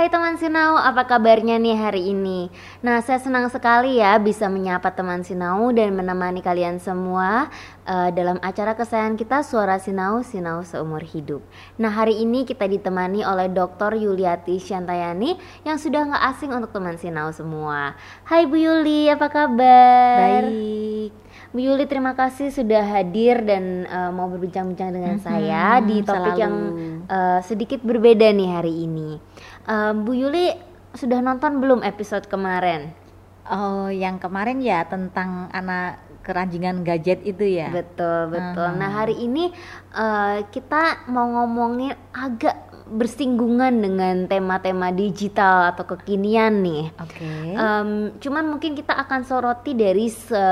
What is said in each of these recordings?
Hai teman Sinau, apa kabarnya nih hari ini? Nah, saya senang sekali ya bisa menyapa teman Sinau dan menemani kalian semua uh, dalam acara kesayangan kita Suara Sinau, Sinau Seumur Hidup. Nah, hari ini kita ditemani oleh Dr. Yuliati Syantayani yang sudah nggak asing untuk teman Sinau semua. Hai Bu Yuli, apa kabar? Baik. Bu Yuli terima kasih sudah hadir dan uh, mau berbincang-bincang dengan mm -hmm, saya di topik selalu. yang uh, sedikit berbeda nih hari ini. Uh, Bu Yuli sudah nonton belum episode kemarin? Oh, yang kemarin ya tentang anak keranjingan gadget itu ya. Betul, betul. -huh. Nah, hari ini uh, kita mau ngomongin agak bersinggungan dengan tema-tema digital atau kekinian nih. Oke. Okay. Um, cuman mungkin kita akan soroti dari se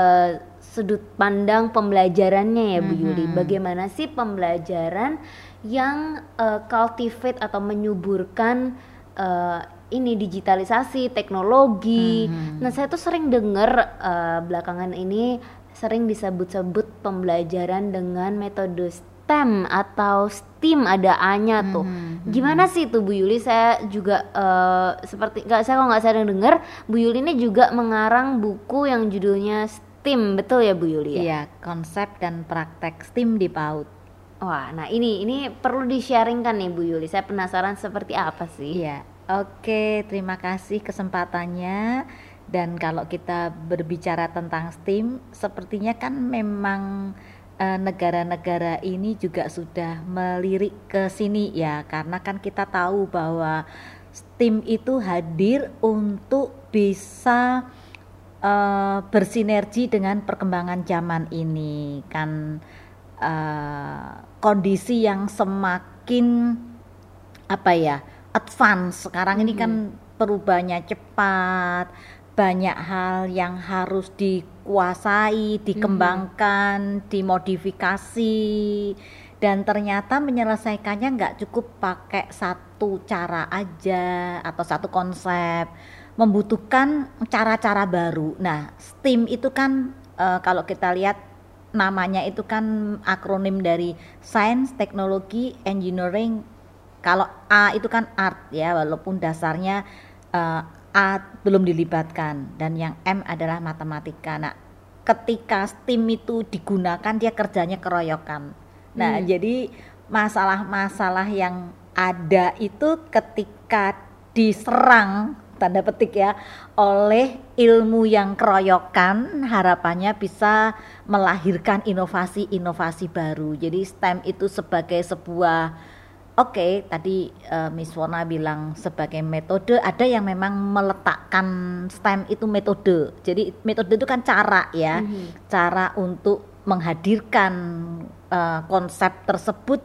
sudut pandang pembelajarannya ya Bu Yuli. Mm-hmm. Bagaimana sih pembelajaran yang uh, cultivate atau menyuburkan uh, ini digitalisasi teknologi. Hmm. Nah saya tuh sering dengar uh, belakangan ini sering disebut-sebut pembelajaran dengan metode STEM atau STEAM ada A-nya tuh. Hmm. Gimana sih itu Bu Yuli? Saya juga uh, seperti nggak saya kalau nggak sering dengar Bu Yuli ini juga mengarang buku yang judulnya STEAM betul ya Bu Yuli? Ya? Iya konsep dan praktek STEAM di PAUD. Wah, nah ini ini perlu di-sharingkan nih Bu Yuli. Saya penasaran seperti apa sih? Iya. Oke, terima kasih kesempatannya. Dan kalau kita berbicara tentang STEAM, sepertinya kan memang eh, negara-negara ini juga sudah melirik ke sini ya, karena kan kita tahu bahwa STEAM itu hadir untuk bisa uh, bersinergi dengan perkembangan zaman ini kan uh, kondisi yang semakin apa ya advance sekarang ini kan mm-hmm. perubahannya cepat banyak hal yang harus dikuasai dikembangkan hmm. dimodifikasi dan ternyata menyelesaikannya nggak cukup pakai satu cara aja atau satu konsep membutuhkan cara-cara baru nah STEAM itu kan uh, kalau kita lihat namanya itu kan akronim dari Science, Teknologi, Engineering. Kalau A itu kan art ya, walaupun dasarnya uh, A belum dilibatkan dan yang M adalah matematika. Nah, ketika STEAM itu digunakan dia kerjanya keroyokan. Nah, hmm. jadi masalah-masalah yang ada itu ketika diserang tanda petik ya oleh ilmu yang keroyokan harapannya bisa melahirkan inovasi-inovasi baru jadi STEM itu sebagai sebuah oke okay, tadi uh, Miss Wona bilang sebagai metode ada yang memang meletakkan STEM itu metode jadi metode itu kan cara ya mm -hmm. cara untuk menghadirkan uh, konsep tersebut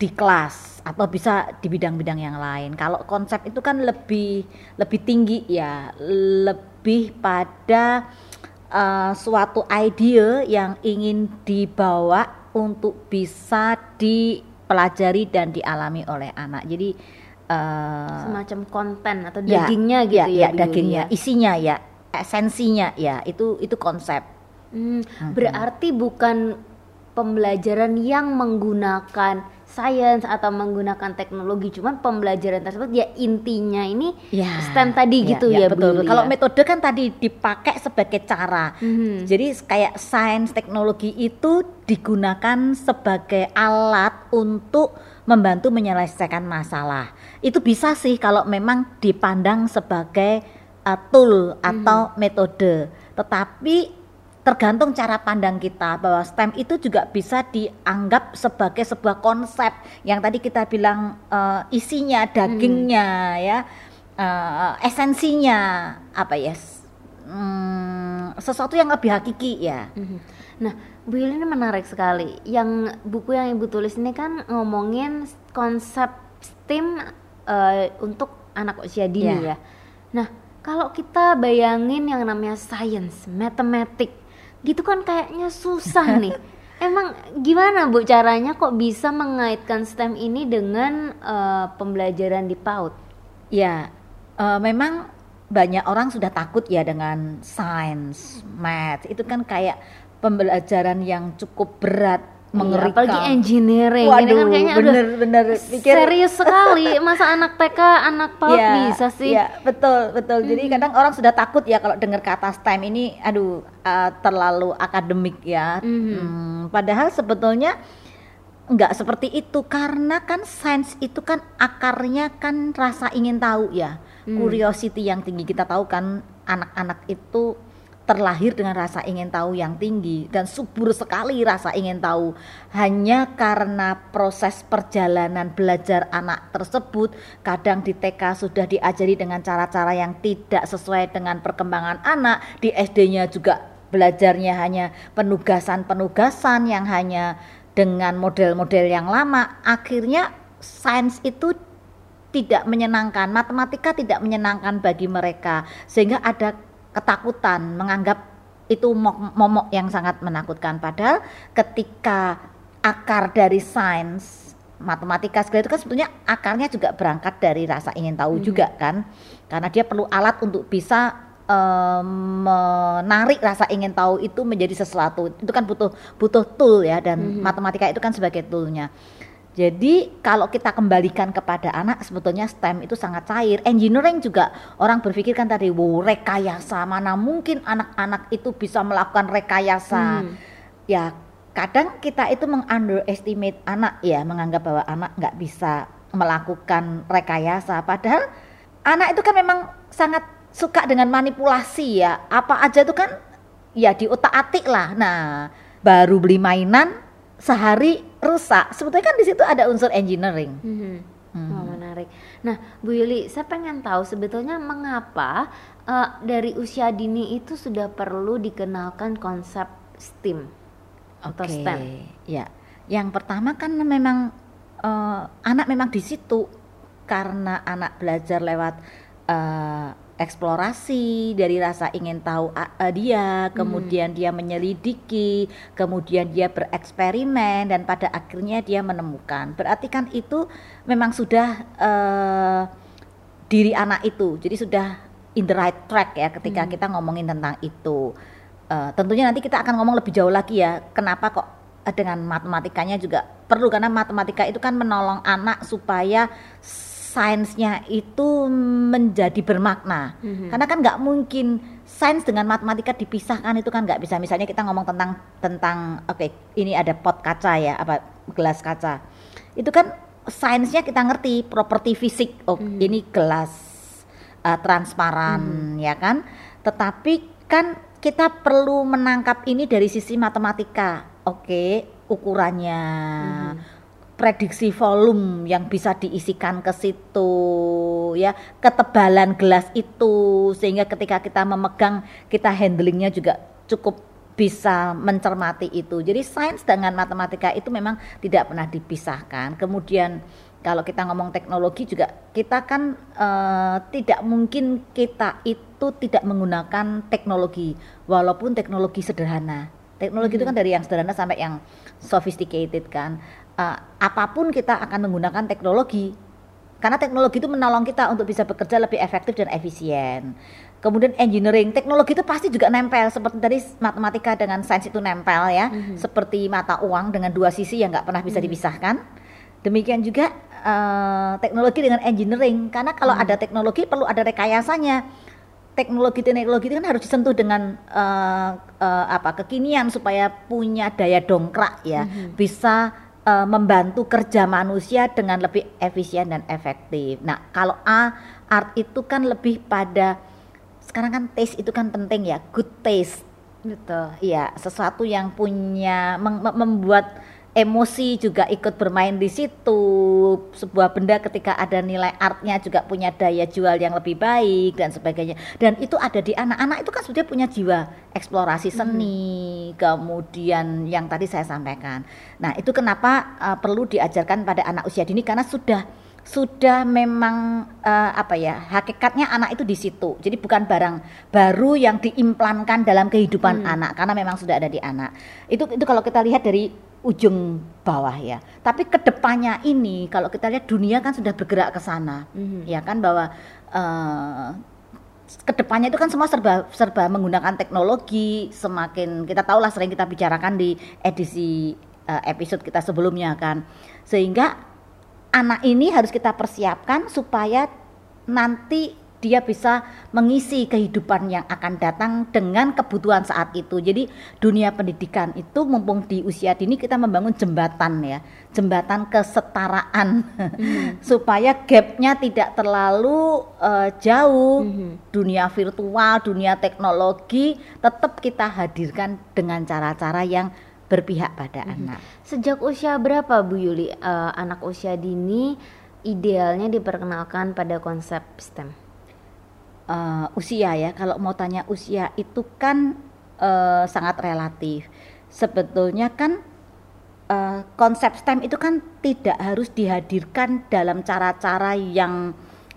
di kelas atau bisa di bidang-bidang yang lain. Kalau konsep itu kan lebih lebih tinggi ya, lebih pada uh, suatu ide yang ingin dibawa untuk bisa dipelajari dan dialami oleh anak. Jadi uh, semacam konten atau ya, dagingnya ya, gitu ya, ya, ya dagingnya, isinya ya, esensinya ya, itu itu konsep. Hmm, hmm. Berarti bukan pembelajaran yang menggunakan science atau menggunakan teknologi cuman pembelajaran tersebut ya intinya ini ya, STEM tadi ya, gitu ya, ya betul, betul. kalau metode kan tadi dipakai sebagai cara hmm. jadi kayak sains teknologi itu digunakan sebagai alat untuk membantu menyelesaikan masalah itu bisa sih kalau memang dipandang sebagai uh, tool atau hmm. metode tetapi tergantung cara pandang kita bahwa STEM itu juga bisa dianggap sebagai sebuah konsep yang tadi kita bilang uh, isinya dagingnya hmm. ya uh, esensinya apa ya hmm, sesuatu yang lebih hakiki ya. Hmm. Nah, Bu Yuli ini menarik sekali. Yang buku yang Ibu tulis ini kan ngomongin konsep STEM uh, untuk anak usia dini yeah. ya. Nah, kalau kita bayangin yang namanya science, matematik, gitu kan kayaknya susah nih. Emang gimana Bu caranya kok bisa mengaitkan STEM ini dengan uh, pembelajaran di PAUD? Ya, uh, memang banyak orang sudah takut ya dengan sains, math. Itu kan kayak pembelajaran yang cukup berat mengerikan. apalagi engineering Waduh, ini kan kayaknya bener, udah bener. Pikir- serius sekali masa anak TK anak PAUD Iya, bisa sih Iya, betul, betul. Jadi kadang orang sudah takut ya kalau dengar kata STEM ini, aduh, uh, terlalu akademik ya. Mhm. Hmm, padahal sebetulnya nggak seperti itu karena kan sains itu kan akarnya kan rasa ingin tahu ya, Hmm. curiosity yang tinggi. Kita tahu kan anak-anak itu terlahir dengan rasa ingin tahu yang tinggi dan subur sekali rasa ingin tahu. Hanya karena proses perjalanan belajar anak tersebut kadang di TK sudah diajari dengan cara-cara yang tidak sesuai dengan perkembangan anak. Di SD-nya juga belajarnya hanya penugasan-penugasan yang hanya dengan model-model yang lama. Akhirnya sains itu tidak menyenangkan, matematika tidak menyenangkan bagi mereka, sehingga ada ketakutan menganggap itu mok- momok yang sangat menakutkan. Padahal ketika akar dari sains matematika segala itu kan sebetulnya akarnya juga berangkat dari rasa ingin tahu juga kan, karena dia perlu alat untuk bisa menarik rasa ingin tahu itu menjadi sesuatu. Itu kan butuh butuh tool ya dan matematika itu kan sebagai toolnya. Jadi kalau kita kembalikan kepada anak sebetulnya STEM itu sangat cair. Engineering juga orang berpikir kan tadi, wow rekayasa mana mungkin anak-anak itu bisa melakukan rekayasa. Hmm. Ya kadang kita itu mengunderestimate anak ya, menganggap bahwa anak nggak bisa melakukan rekayasa. Padahal anak itu kan memang sangat suka dengan manipulasi ya. Apa aja itu kan ya di otak atik lah. Nah baru beli mainan sehari rusak. Sebetulnya kan di situ ada unsur engineering. Mhm. Hmm. Wah, menarik. Nah, Bu Yuli, saya pengen tahu sebetulnya mengapa eh, dari usia dini itu sudah perlu dikenalkan konsep STEAM atau Oke, STEM. ya. Yang pertama kan memang eh, anak memang di situ karena anak belajar lewat eh, eksplorasi dari rasa ingin tahu dia, kemudian dia menyelidiki, kemudian dia bereksperimen dan pada akhirnya dia menemukan. Berarti kan itu memang sudah eh, diri anak itu. Jadi sudah in the right track ya ketika kita ngomongin tentang itu. Eh, tentunya nanti kita akan ngomong lebih jauh lagi ya. Kenapa kok dengan matematikanya juga perlu karena matematika itu kan menolong anak supaya sainsnya itu menjadi bermakna. Mhm. Karena kan nggak mungkin sains dengan matematika dipisahkan itu kan nggak bisa. Misalnya kita ngomong tentang tentang oke ini ada pot kaca ya apa gelas kaca. Itu kan sainsnya kita ngerti properti fisik. Oh ini gelas uh, transparan ya kan. Tetapi kan kita perlu menangkap ini dari sisi matematika. Oke ukurannya prediksi volume yang bisa diisikan ke situ ya. Ketebalan gelas itu sehingga ketika kita memegang kita handlingnya juga cukup bisa mencermati itu. Jadi sains dengan matematika itu memang tidak pernah dipisahkan. Kemudian kalau kita ngomong teknologi juga kita kan eh, tidak mungkin kita itu tidak menggunakan teknologi walaupun teknologi sederhana. Teknologi itu kan dari yang sederhana sampai yang sophisticated kan Uh, apa pun kita akan menggunakan teknologi. Karena teknologi itu menolong kita untuk bisa bekerja lebih efektif dan efisien. Kemudian engineering, teknologi itu pasti juga nempel. Seperti tadi matematika dengan sains itu nempel ya, seperti mata uang dengan dua sisi yang nggak pernah bisa dipisahkan. Demikian juga uh, teknologi dengan engineering, karena kalau ada teknologi perlu ada rekayasanya. Teknologi teknologi itu kan harus disentuh dengan uh, uh, apa kekinian supaya punya daya dongkrak ya, bisa uh, membantu kerja manusia dengan lebih efisien dan efektif. Nah, kalau A art itu kan lebih pada sekarang kan taste itu kan penting ya, good taste. Betul. Iya, sesuatu yang punya mem- mem- membuat emosi juga ikut bermain di situ. Sebuah benda ketika ada nilai artnya juga punya daya jual yang lebih baik dan sebagainya. Dan itu ada di anak-anak itu kan sudah punya jiwa eksplorasi seni, kemudian yang tadi saya sampaikan. Nah, itu kenapa uh, perlu diajarkan pada anak usia dini karena sudah sudah memang eh, apa ya hakikatnya anak itu di situ jadi bukan barang baru yang diimplankan dalam kehidupan anak karena memang sudah ada di anak itu itu kalau kita lihat dari ujung bawah ya tapi ke depannya ini kalau kita lihat dunia kan sudah bergerak ke sana Mhm. ya kan bahwa eh, ke depannya itu kan semua serba serba menggunakan teknologi semakin kita tahu lah sering kita bicarakan di edisi uh, episode kita sebelumnya kan. Sehingga anak ini harus kita persiapkan supaya nanti dia bisa mengisi kehidupan yang akan datang dengan kebutuhan saat itu. Jadi dunia pendidikan itu mumpung di usia dini kita membangun jembatan ya, jembatan kesetaraan hmm. supaya gapnya tidak terlalu uh, jauh. Hmm. Dunia virtual, dunia teknologi tetap kita hadirkan dengan cara-cara yang berpihak pada hmm. anak. Sejak usia berapa Bu Yuli uh, anak usia dini idealnya diperkenalkan pada konsep STEM? Uh, usia ya. Kalau mau tanya usia itu kan uh, sangat relatif. Sebetulnya kan uh, konsep STEM itu kan tidak harus dihadirkan dalam cara-cara yang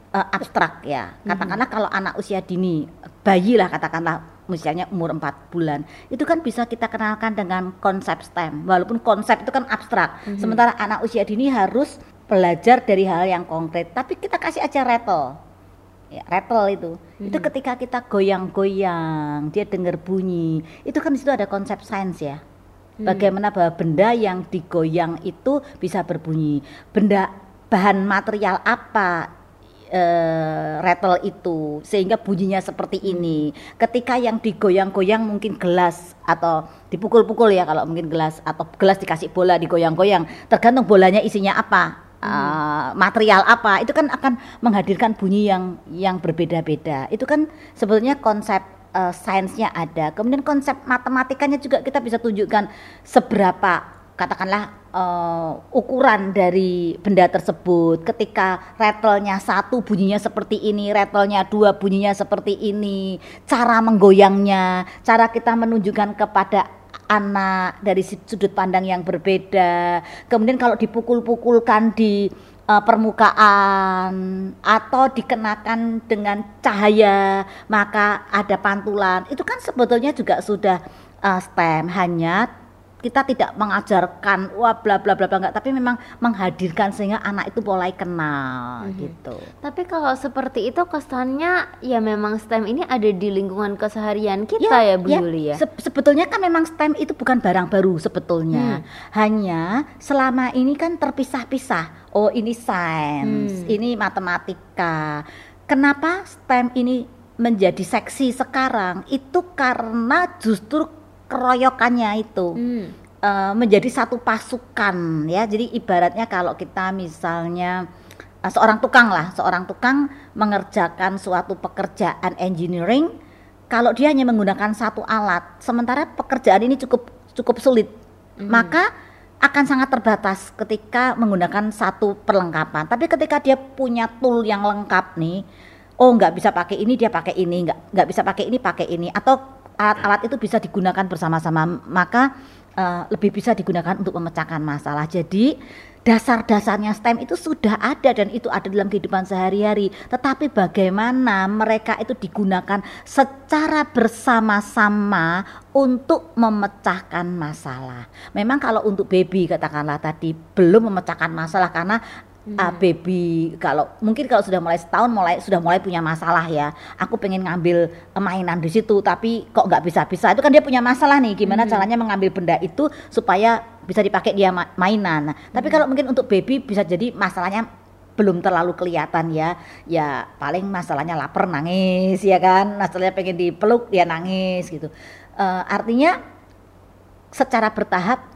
uh, abstrak ya. Mhm. Katakanlah hmm. kalau anak usia dini, bayi lah katakanlah misalnya umur 4 bulan itu kan bisa kita kenalkan dengan konsep STEM walaupun konsep itu kan abstrak hmm. sementara anak usia dini harus belajar dari hal yang konkret tapi kita kasih aja retol ya, rattle itu hmm. itu ketika kita goyang-goyang dia dengar bunyi itu kan di situ ada konsep sains ya hmm. bagaimana bahwa benda yang digoyang itu bisa berbunyi benda bahan material apa uh, rattle itu sehingga bunyinya seperti hmm. ini. Ketika yang digoyang-goyang mungkin gelas atau dipukul-pukul ya kalau mungkin gelas atau gelas dikasih bola digoyang-goyang tergantung bolanya isinya apa uh, material apa itu kan akan menghadirkan bunyi yang yang berbeda-beda. Itu kan sebetulnya konsep uh, sainsnya ada. Kemudian konsep matematikanya juga kita bisa tunjukkan seberapa katakanlah uh, ukuran dari benda tersebut. Ketika rattle-nya satu bunyinya seperti ini. Rattle-nya dua bunyinya seperti ini. Cara menggoyangnya. Cara kita menunjukkan kepada anak dari sudut pandang yang berbeda. Kemudian kalau dipukul-pukulkan di uh, permukaan atau dikenakan dengan cahaya, maka ada pantulan. Itu kan sebetulnya juga sudah uh, STEM, hanya kita tidak mengajarkan wah bla bla bla bla enggak tapi memang menghadirkan sehingga anak itu mulai kenal hmm. gitu. Tapi kalau seperti itu kesannya ya memang STEM ini ada di lingkungan keseharian kita ya, ya Bu ya, Yuli ya. Se sebetulnya kan memang STEM itu bukan barang baru sebetulnya. Hmm. Hanya selama ini kan terpisah-pisah. Oh, ini sains, hmm. ini matematika. Kenapa STEM ini menjadi seksi sekarang? Itu karena justru keroyokannya itu hmm. uh, menjadi satu pasukan ya jadi ibaratnya kalau kita misalnya uh, seorang tukang lah seorang tukang mengerjakan suatu pekerjaan engineering kalau dia hanya menggunakan satu alat sementara pekerjaan ini cukup cukup sulit hmm. maka akan sangat terbatas ketika menggunakan satu perlengkapan tapi ketika dia punya tool yang lengkap nih oh nggak bisa pakai ini dia pakai ini nggak nggak bisa pakai ini pakai ini atau alat-alat itu bisa digunakan bersama-sama. Maka uh, lebih bisa digunakan untuk memecahkan masalah. Jadi dasar-dasarnya STEM itu sudah ada dan itu ada dalam kehidupan sehari-hari. Tetapi bagaimana mereka itu digunakan secara bersama-sama untuk memecahkan masalah? Memang kalau untuk baby katakanlah tadi belum memecahkan masalah karena hmm. baby kalau mungkin kalau sudah mulai setahun mulai sudah mulai punya masalah ya aku pengen ngambil mainan di situ tapi kok nggak bisa bisa itu kan dia punya masalah nih gimana hmm. caranya mengambil benda itu supaya bisa dipakai dia mainan nah, hmm. tapi kalau mungkin untuk baby bisa jadi masalahnya belum terlalu kelihatan ya ya paling masalahnya lapar nangis ya kan masalahnya pengen dipeluk dia nangis gitu uh, artinya secara bertahap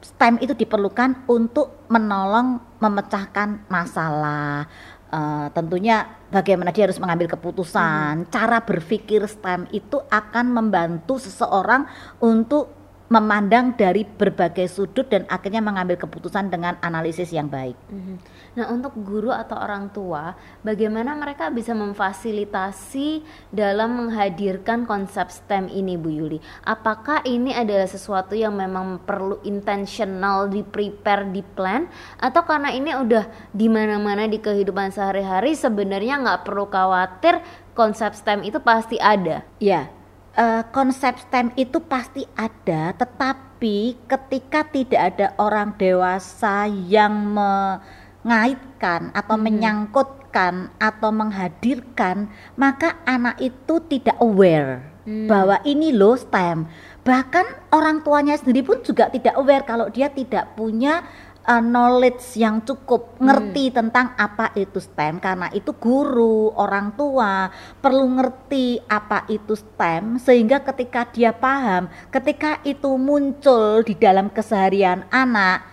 STEM itu diperlukan untuk menolong memecahkan masalah. Uh, tentunya bagaimana dia harus mengambil keputusan, hmm. cara berpikir STEM itu akan membantu seseorang untuk memandang dari berbagai sudut dan akhirnya mengambil keputusan dengan analisis yang baik. Mm-hmm. Nah, untuk guru atau orang tua, bagaimana mereka bisa memfasilitasi dalam menghadirkan konsep STEM ini, Bu Yuli? Apakah ini adalah sesuatu yang memang perlu intentional di prepare, di plan, atau karena ini udah di mana-mana di kehidupan sehari-hari sebenarnya nggak perlu khawatir konsep STEM itu pasti ada? Ya, uh, konsep STEM itu pasti ada, tetapi ketika tidak ada orang dewasa yang mengaitkan atau hmm. menyangkutkan atau menghadirkan, maka anak itu tidak aware hmm. bahwa ini loh STEM. Bahkan orang tuanya sendiri pun juga tidak aware kalau dia tidak punya uh, knowledge yang cukup Hmm. ngerti tentang apa itu STEM karena itu guru, orang tua perlu ngerti apa itu STEM sehingga ketika dia paham, ketika itu muncul di dalam keseharian anak,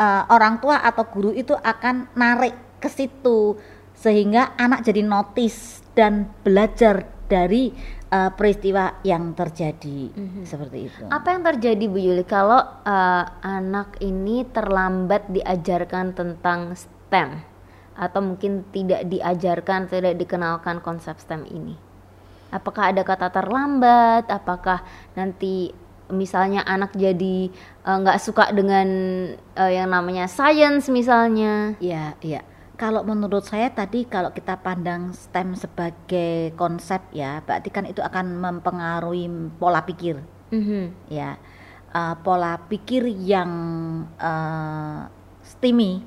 uh, orang tua atau guru itu akan narik ke situ sehingga anak jadi notice dan belajar dari uh, peristiwa yang terjadi seperti itu. Apa yang terjadi Bu Yuli kalau eh, anak ini terlambat diajarkan tentang STEM atau mungkin tidak diajarkan, tidak dikenalkan konsep STEM ini? Apakah ada kata terlambat? Apakah nanti misalnya anak jadi eh, nggak suka dengan eh, yang namanya science misalnya? Ya, iya. Kalau menurut saya tadi kalau kita pandang STEM sebagai konsep ya, berarti kan itu akan mempengaruhi pola pikir Mhm. ya. Uh, pola pikir yang uh, STEMI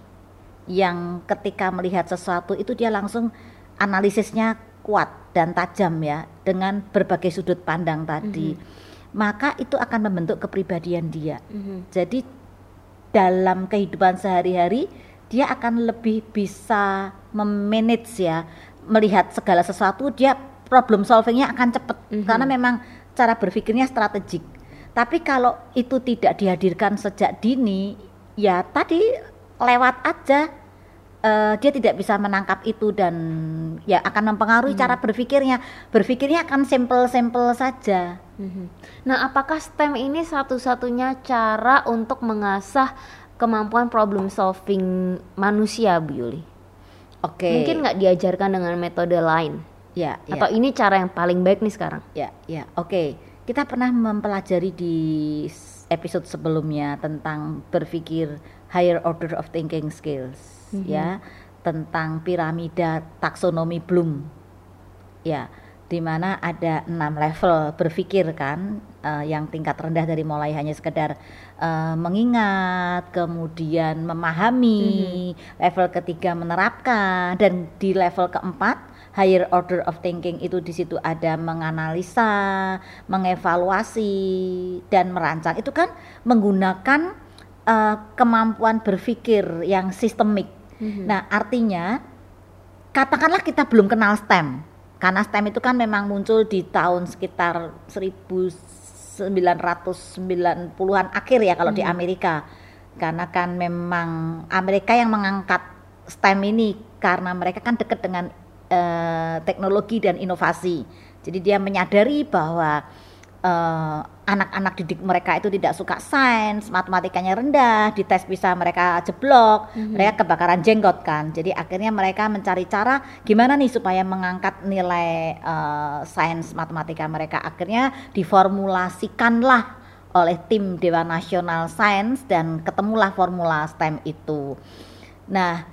yang ketika melihat sesuatu itu dia langsung analisisnya kuat dan tajam ya dengan berbagai sudut pandang tadi. Maka itu akan membentuk kepribadian dia. Mhm. Jadi dalam kehidupan sehari-hari dia akan lebih bisa memanage ya, melihat segala sesuatu dia problem solvingnya akan cepat Mhm. karena memang cara berpikirnya strategik. Tapi kalau itu tidak dihadirkan sejak dini, ya tadi lewat aja eh, dia tidak bisa menangkap itu dan ya akan mempengaruhi cara berpikirnya. Berpikirnya akan simple-simple saja. Mhm. Nah, apakah STEM ini satu-satunya cara untuk mengasah kemampuan problem solving manusia, Bu Yuli? Oke. Mungkin nggak diajarkan dengan metode lain? ya, ya. Atau ini cara yang paling baik nih sekarang? Ya, ya, oke. Kita pernah mempelajari di episode sebelumnya tentang berpikir higher order of thinking skills, ya, tentang piramida taksonomi Bloom, ya, di mana ada enam level berpikir kan, eh, yang tingkat rendah dari mulai hanya sekedar eh, mengingat, kemudian memahami, level ketiga menerapkan, dan di level keempat higher order of thinking itu di situ ada menganalisa, mengevaluasi dan merancang. Itu kan menggunakan eh, kemampuan berpikir yang sistemik. Nah, artinya katakanlah kita belum kenal STEM. Karena STEM itu kan memang muncul di tahun sekitar 1990-an akhir ya kalau di Amerika. Karena kan memang Amerika yang mengangkat STEM ini karena mereka kan dekat dengan eh, teknologi dan inovasi. Jadi dia menyadari bahwa eh, anak-anak didik mereka itu tidak suka sains, matematikanya rendah, di tes bisa mereka jeblok, mereka kebakaran jenggot kan. Jadi akhirnya mereka mencari cara gimana nih supaya mengangkat nilai eh, sains matematika mereka. Akhirnya diformulasikanlah oleh tim Dewan Nasional Sains dan ketemulah formula STEM itu. Nah,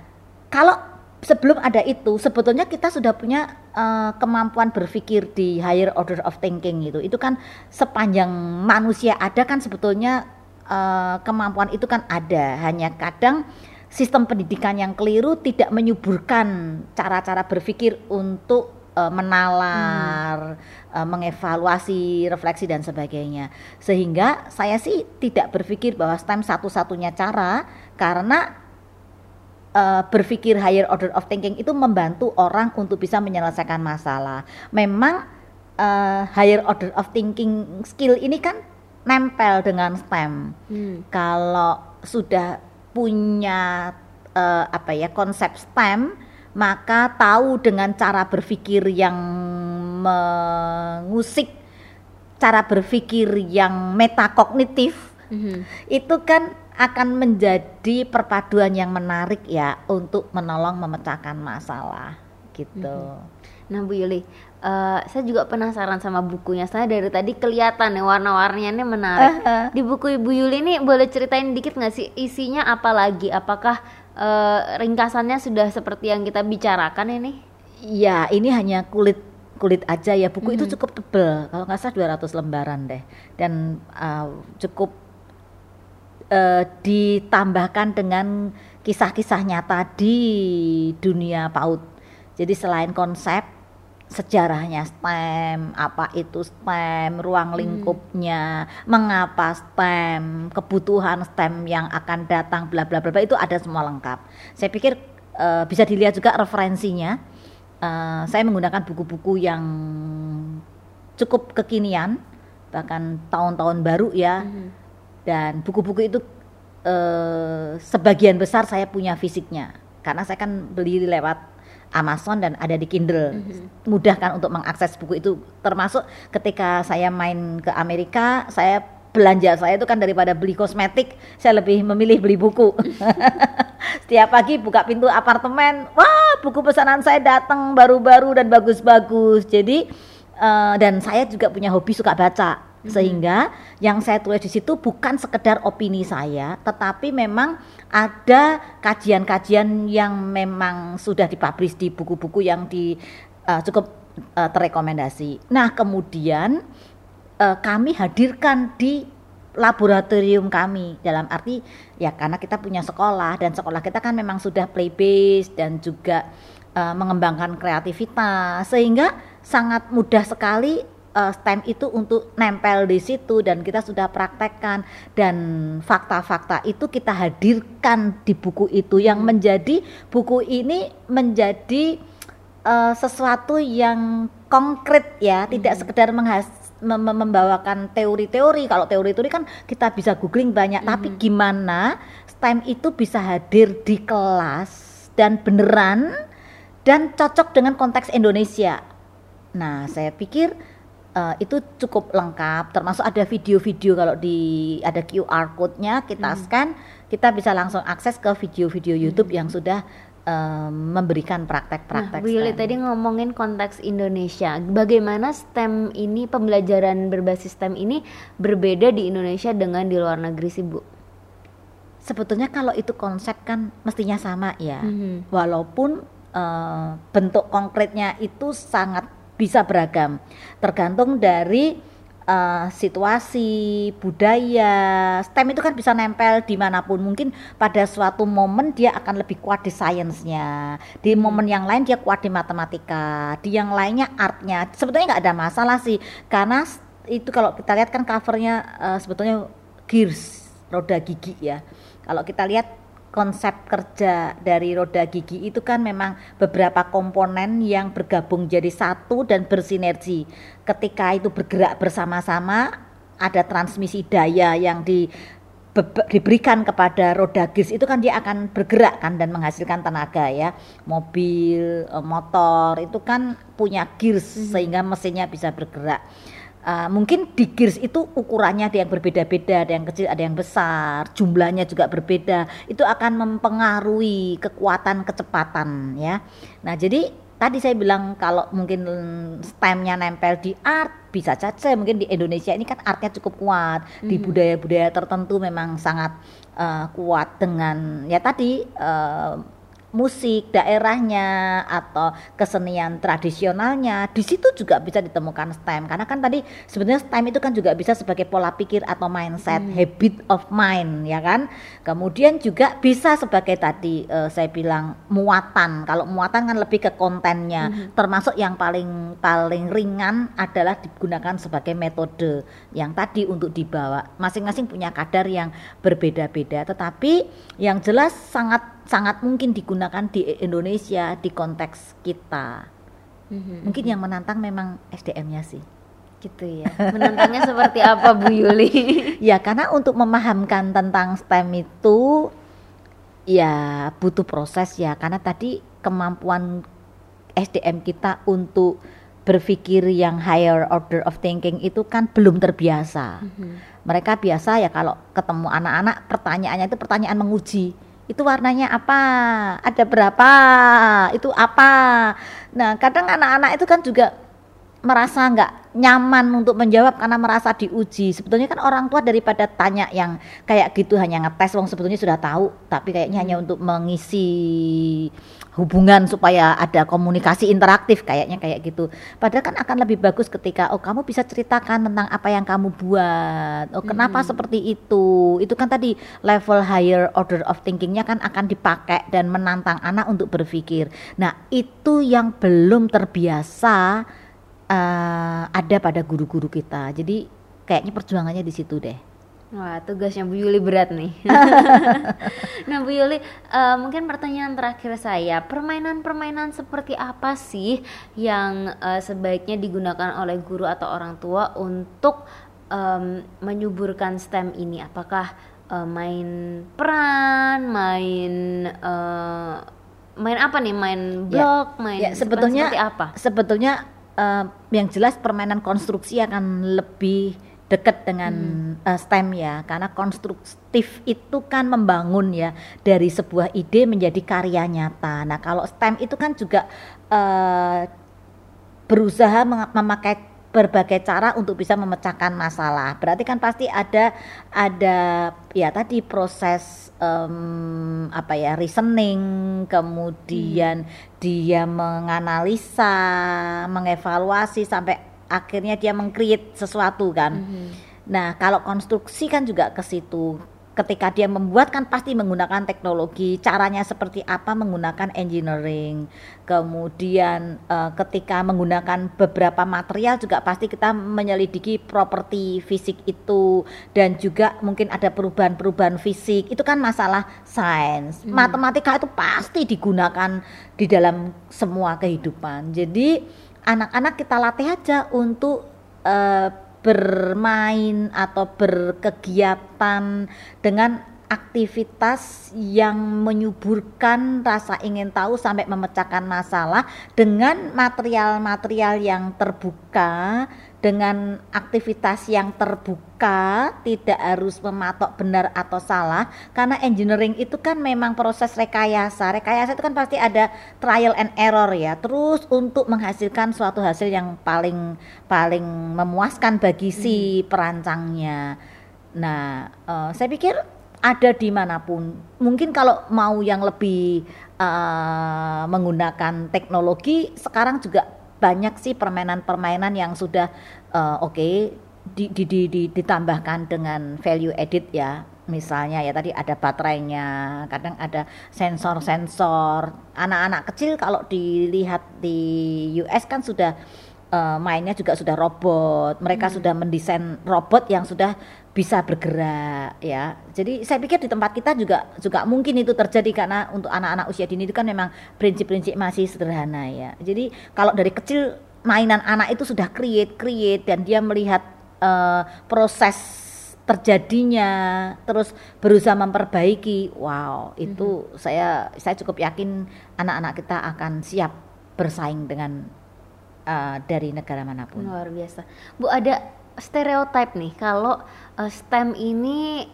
kalau sebelum ada itu sebetulnya kita sudah punya eh, kemampuan berpikir di higher order of thinking itu itu kan sepanjang manusia ada kan sebetulnya eh, kemampuan itu kan ada. Hanya kadang sistem pendidikan yang keliru tidak menyuburkan cara-cara berpikir untuk eh, menalar, eh, mengevaluasi, refleksi dan sebagainya. Sehingga saya sih tidak berpikir bahwa STEM satu-satunya cara karena eh, berpikir higher order of thinking itu membantu orang untuk bisa menyelesaikan masalah. Memang eh, higher order of thinking skill ini kan nempel dengan STEM. Hmm. Kalau sudah punya eh, apa ya konsep STEM, maka tahu dengan cara berpikir yang mengusik cara berpikir yang metakognitif Mhm. itu kan akan menjadi perpaduan yang menarik ya untuk menolong memecahkan masalah gitu. Nah Bu Yuli, eh, saya juga penasaran sama bukunya. Saya dari tadi kelihatan nih warna-warninya ini menarik. Di buku Ibu Yuli ini boleh ceritain dikit nggak sih isinya apa lagi? Apakah eh, ringkasannya sudah seperti yang kita bicarakan ini? Ya, ini hanya kulit kulit aja ya. Buku itu cukup tebel. Kalau nggak salah 200 lembaran deh. Dan uh, cukup uh, ditambahkan dengan kisah-kisah nyata di dunia PAUD. Jadi selain konsep sejarahnya STEM, apa itu STEM, ruang Hmm. lingkupnya, mengapa STEM, kebutuhan STEM yang akan datang, bla bla bla bla, itu ada semua lengkap. Saya pikir eh, bisa dilihat juga referensinya. Eh, saya menggunakan buku-buku yang cukup kekinian, bahkan tahun-tahun baru ya. Mhm. Dan buku-buku itu eh, sebagian besar saya punya fisiknya, karena saya kan beli lewat Amazon dan ada di Kindle. Mhm. Mudah kan untuk mengakses buku itu. Termasuk ketika saya main ke Amerika, saya belanja saya itu kan daripada beli kosmetik, saya lebih memilih beli buku. Setiap pagi buka pintu apartemen, wah buku pesanan saya datang baru-baru dan bagus-bagus. Jadi eh, dan saya juga punya hobi suka baca. Sehingga yang saya tulis di situ bukan sekedar opini saya, tetapi memang ada kajian-kajian yang memang sudah dipublish di buku-buku yang di eh, cukup eh, terrekomendasi. Nah, kemudian eh, kami hadirkan di laboratorium kami. Dalam arti ya karena kita punya sekolah dan sekolah kita kan memang sudah play based dan juga eh, mengembangkan kreativitas. Sehingga sangat mudah sekali eh, STEM itu untuk nempel di situ dan kita sudah praktekkan. Dan fakta-fakta itu kita hadirkan di buku itu. Yang menjadi buku ini menjadi eh, sesuatu yang konkret ya, tidak sekedar menghas- mem- mem- membawakan teori-teori. Kalau teori-teori kan kita bisa googling banyak, tapi gimana STEM itu bisa hadir di kelas dan beneran dan cocok dengan konteks Indonesia. Nah, saya pikir eh, itu cukup lengkap, termasuk ada video-video kalau di ada QR code-nya kita scan, kita bisa langsung akses ke video-video YouTube yang sudah eh, memberikan Nah, praktek-praktek. Bu Yuli STEM. tadi ngomongin konteks Indonesia. Bagaimana STEM ini pembelajaran berbasis STEM ini berbeda di Indonesia dengan di luar negeri sih, Bu? Sebetulnya kalau itu konsep kan mestinya sama ya. Mhm. Walaupun eh, bentuk konkretnya itu sangat bisa beragam, tergantung dari eh, situasi, budaya. STEM itu kan bisa nempel di mana pun. Mungkin pada suatu momen dia akan lebih kuat di sainsnya, di momen yang lain dia kuat di matematika, di yang lainnya artnya. Sebetulnya nggak ada masalah sih, karena itu kalau kita lihat kan covernya eh, sebetulnya gears roda gigi ya. Kalau kita lihat konsep kerja dari roda gigi itu kan memang beberapa komponen yang bergabung jadi satu dan bersinergi. Ketika itu bergerak bersama-sama, ada transmisi daya yang di diberikan kepada roda gears itu kan dia akan bergerak kan dan menghasilkan tenaga ya. Mobil, eh, motor itu kan punya gears sehingga mesinnya bisa bergerak. Uh, mungkin di gears itu ukurannya ada yang berbeda-beda, ada yang kecil, ada yang besar, jumlahnya juga berbeda. Itu akan mempengaruhi kekuatan kecepatan ya. Nah, jadi tadi saya bilang kalau mungkin stemnya nempel di art bisa saja mungkin di Indonesia ini kan artnya cukup kuat di budaya-budaya tertentu memang sangat uh, kuat dengan ya tadi uh, musik daerahnya atau kesenian tradisionalnya di situ juga bisa ditemukan STEM. Karena kan tadi sebenarnya STEM itu kan juga bisa sebagai pola pikir atau mindset habit of mind ya kan? Kemudian juga bisa sebagai tadi eh, saya bilang muatan. Kalau muatan kan lebih ke kontennya. Termasuk yang paling paling ringan adalah digunakan sebagai metode yang tadi untuk dibawa. Masing-masing punya kadar yang berbeda-beda. Tetapi yang jelas sangat sangat mungkin digunakan di Indonesia di konteks kita. Mhm. Mungkin yang menantang memang SDM-nya sih. Gitu ya. Menantangnya seperti apa Bu Yuli? Ya karena untuk memahamkan tentang STEM itu ya butuh proses ya karena tadi kemampuan SDM kita untuk berpikir yang higher order of thinking itu kan belum terbiasa. Mereka biasa ya kalau ketemu anak-anak pertanyaannya itu pertanyaan menguji. Itu warnanya apa? Ada berapa? Itu apa? Nah, kadang anak-anak itu kan juga merasa nggak nyaman untuk menjawab karena merasa diuji. Sebetulnya kan orang tua daripada tanya yang kayak gitu hanya ngetes wong sebetulnya sudah tahu, tapi kayaknya hanya untuk mengisi hubungan supaya ada komunikasi interaktif kayaknya kayak gitu. Padahal kan akan lebih bagus ketika oh kamu bisa ceritakan tentang apa yang kamu buat. Oh kenapa hmm. seperti itu? Itu kan tadi level higher order of thinkingnya kan akan dipakai dan menantang anak untuk berpikir. Nah itu yang belum terbiasa uh, ada pada guru-guru kita. Jadi kayaknya perjuangannya di situ deh. Wah, tugasnya Bu Yuli berat nih. nah, Bu Yuli, uh, mungkin pertanyaan terakhir saya, permainan-permainan seperti apa sih yang uh, sebaiknya digunakan oleh guru atau orang tua untuk um, menyuburkan STEM ini? Apakah uh, main peran, main uh, main apa nih? Main ya, blok, ya, main ya, sebetulnya apa? Sebetulnya uh, yang jelas permainan konstruksi akan lebih dekat dengan hmm. uh, STEM ya karena konstruktif itu kan membangun ya dari sebuah ide menjadi karya nyata. Nah kalau STEM itu kan juga uh, berusaha memakai berbagai cara untuk bisa memecahkan masalah. Berarti kan pasti ada ada ya tadi proses um, apa ya reasoning, kemudian hmm. dia menganalisa, mengevaluasi sampai akhirnya dia mengcreate sesuatu kan. Mm -hmm. Nah, kalau konstruksi kan juga ke situ. Ketika dia membuat kan pasti menggunakan teknologi. Caranya seperti apa menggunakan engineering. Kemudian uh, ketika menggunakan beberapa material juga pasti kita menyelidiki properti fisik itu dan juga mungkin ada perubahan-perubahan fisik. Itu kan masalah sains. Hmm. Matematika itu pasti digunakan di dalam semua kehidupan. Jadi anak-anak kita latih aja untuk uh, bermain atau berkegiatan dengan aktivitas yang menyuburkan rasa ingin tahu sampai memecahkan masalah dengan material-material yang terbuka dengan aktivitas yang terbuka, tidak harus mematok benar atau salah, karena engineering itu kan memang proses rekayasa. Rekayasa itu kan pasti ada trial and error ya. Terus untuk menghasilkan suatu hasil yang paling paling memuaskan bagi si hmm. perancangnya. Nah, uh, saya pikir ada di mana pun. Mungkin kalau mau yang lebih uh, menggunakan teknologi, sekarang juga banyak sih permainan-permainan yang sudah uh, oke okay, di, di, di, di, ditambahkan dengan value edit ya. Misalnya ya tadi ada baterainya kadang ada sensor-sensor. Anak-anak kecil kalau dilihat di US kan sudah uh, mainnya juga sudah robot mereka hmm. sudah mendesain robot yang sudah bisa bergerak ya. Jadi saya pikir di tempat kita juga juga mungkin itu terjadi karena untuk anak-anak usia dini itu kan memang prinsip-prinsip masih sederhana ya. Jadi kalau dari kecil mainan anak itu sudah create create dan dia melihat uh, proses terjadinya terus berusaha memperbaiki. Wow, itu mm -hmm. saya saya cukup yakin anak-anak kita akan siap bersaing dengan uh, dari negara mana pun. Luar biasa. Bu ada stereotip nih kalau uh, STEM ini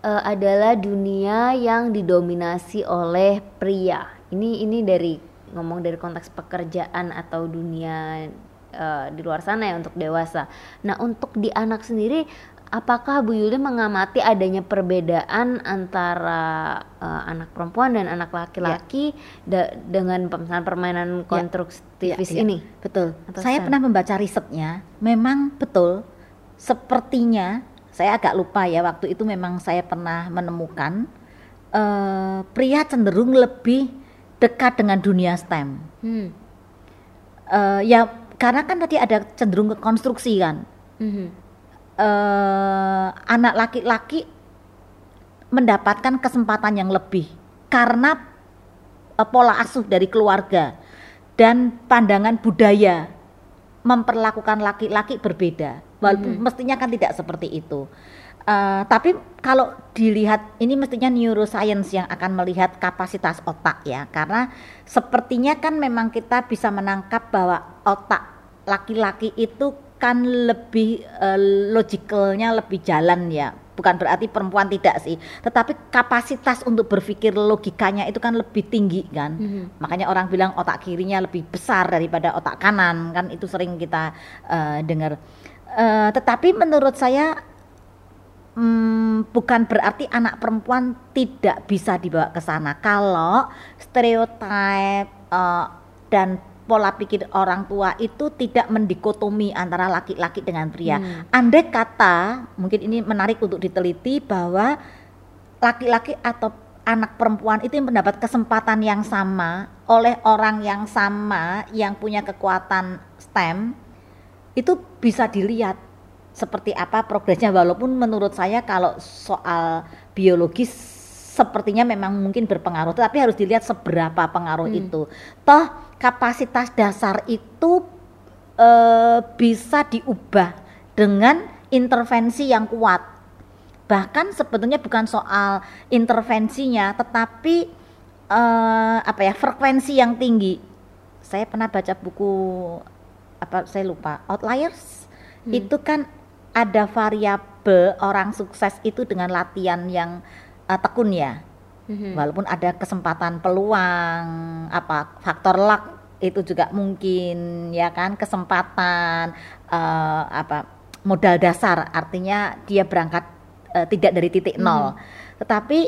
uh, adalah dunia yang didominasi oleh pria. Ini ini dari ngomong dari konteks pekerjaan atau dunia uh, di luar sana ya untuk dewasa. Nah, untuk di anak sendiri apakah Bu Yuli mengamati adanya perbedaan antara uh, anak perempuan dan anak laki-laki ya. dengan permainan konstruktivis ya, ya, ya. ini? Betul. Atau Saya pernah membaca risetnya, memang betul sepertinya saya agak lupa ya waktu itu memang saya pernah menemukan uh, pria cenderung lebih dekat dengan dunia STEM. Hmm. Uh, ya karena kan tadi ada cenderung ke konstruksi kan. Hmm. Uh, anak laki-laki mendapatkan kesempatan yang lebih karena uh, pola asuh dari keluarga dan pandangan budaya memperlakukan laki-laki berbeda walaupun hmm. mestinya kan tidak seperti itu. Uh, tapi kalau dilihat ini mestinya neuroscience yang akan melihat kapasitas otak ya karena sepertinya kan memang kita bisa menangkap bahwa otak laki-laki itu kan lebih uh, logikalnya lebih jalan ya bukan berarti perempuan tidak sih, tetapi kapasitas untuk berpikir logikanya itu kan lebih tinggi kan. Mhm. Makanya orang bilang otak kirinya lebih besar daripada otak kanan kan itu sering kita eh, dengar. Eh, tetapi menurut saya hmm, bukan berarti anak perempuan tidak bisa dibawa ke sana kalau stereotip eh, dan pola pikir orang tua itu tidak mendikotomi antara laki-laki dengan pria. Hmm. Andai kata, mungkin ini menarik untuk diteliti bahwa laki-laki atau anak perempuan itu mendapat kesempatan yang sama oleh orang yang sama yang punya kekuatan STEM itu bisa dilihat seperti apa progresnya walaupun menurut saya kalau soal biologis sepertinya memang mungkin berpengaruh tetapi harus dilihat seberapa pengaruh Hmm. itu toh kapasitas dasar itu eh, bisa diubah dengan intervensi yang kuat. Bahkan sebetulnya bukan soal intervensinya tetapi eh, apa ya frekuensi yang tinggi. Saya pernah baca buku apa saya lupa outliers? Hmm. itu kan ada variabel orang sukses itu dengan latihan yang eh, tekun ya Mhm. walaupun ada kesempatan peluang apa faktor luck itu juga mungkin ya kan? Kesempatan eh, apa modal dasar artinya dia berangkat eh, tidak dari titik nol. Tetapi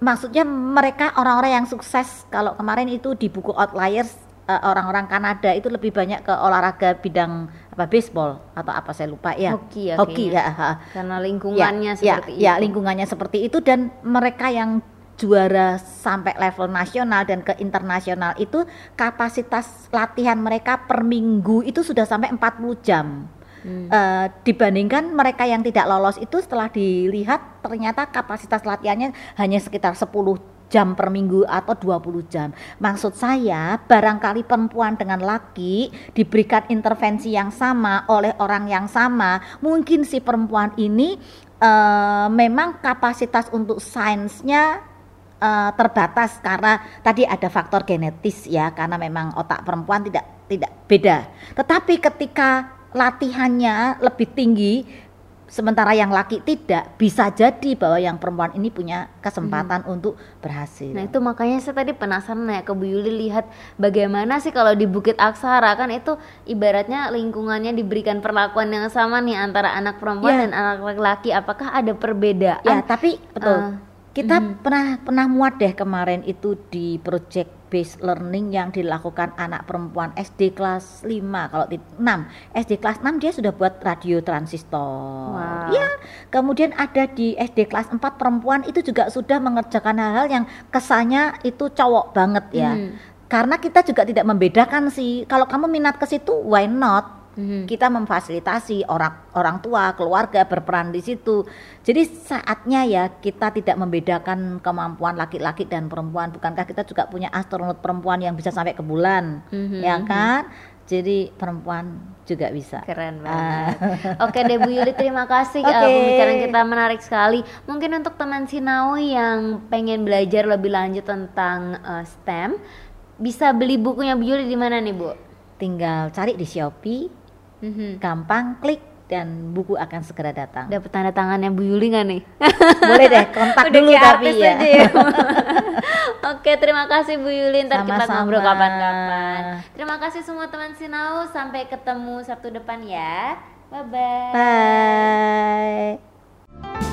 maksudnya mereka orang-orang yang sukses kalau kemarin itu di buku outliers eh, orang-orang Kanada itu lebih banyak ke olahraga bidang apa baseball atau apa saya lupa ya. Hoki ya hoki ya Karena lingkungannya ya, seperti ya, ya, itu. lingkungannya seperti itu dan mereka yang juara sampai level nasional dan ke internasional itu kapasitas latihan mereka per minggu itu sudah sampai 40 jam. Hmm. Eh, dibandingkan mereka yang tidak lolos itu setelah dilihat ternyata kapasitas latihannya hanya sekitar 10 jam per minggu atau 20 jam. Maksud saya barangkali perempuan dengan laki diberikan intervensi yang sama oleh orang yang sama, mungkin si perempuan ini eh, memang kapasitas untuk sainsnya eh, terbatas karena tadi ada faktor genetis ya karena memang otak perempuan tidak tidak beda. Tetapi ketika latihannya lebih tinggi sementara yang laki tidak bisa jadi bahwa yang perempuan ini punya kesempatan untuk berhasil. Nah itu makanya saya tadi penasaran ya ke Bu Yuli lihat bagaimana sih kalau di Bukit Aksara kan itu ibaratnya lingkungannya diberikan perlakuan yang sama nih antara anak perempuan Ya. dan anak laki-laki apakah ada perbedaan? Ya, tapi betul. eh, kita mhm. pernah pernah muat deh kemarin itu di project based learning yang dilakukan anak perempuan SD kelas 5 kalau di 6 SD kelas 6 dia sudah buat radio transistor. Wow. Ya, kemudian ada di SD kelas 4 perempuan itu juga sudah mengerjakan hal-hal yang kesannya itu cowok banget ya. Mhm. Karena kita juga tidak membedakan sih. Kalau kamu minat ke situ, why not? Mhm. kita memfasilitasi orang orang tua keluarga berperan di situ jadi saatnya ya kita tidak membedakan kemampuan laki-laki dan perempuan bukankah kita juga punya astronot perempuan yang bisa sampai ke bulan Mhm, ya mhm. kan jadi perempuan juga bisa Keren Ah. banget. Oke deh Bu Yuli terima kasih Oke. Eh, pembicaraan kita menarik sekali. Mungkin untuk teman Sinawi yang pengen belajar lebih lanjut tentang eh, STEM bisa beli bukunya Bu Yuli di mana nih Bu? tinggal cari di Shopee Mhm. gampang klik dan buku akan segera datang Dapat tanda tangannya Bu Yuli nggak nih? boleh deh kontak Udah dulu tapi ya aja ya. Oke, terima kasih Bu Yuli. Ntar kita Sama-sama. ngobrol kapan-kapan. Terima kasih semua teman Sinau. Sampai ketemu Sabtu depan ya. Bye bye. bye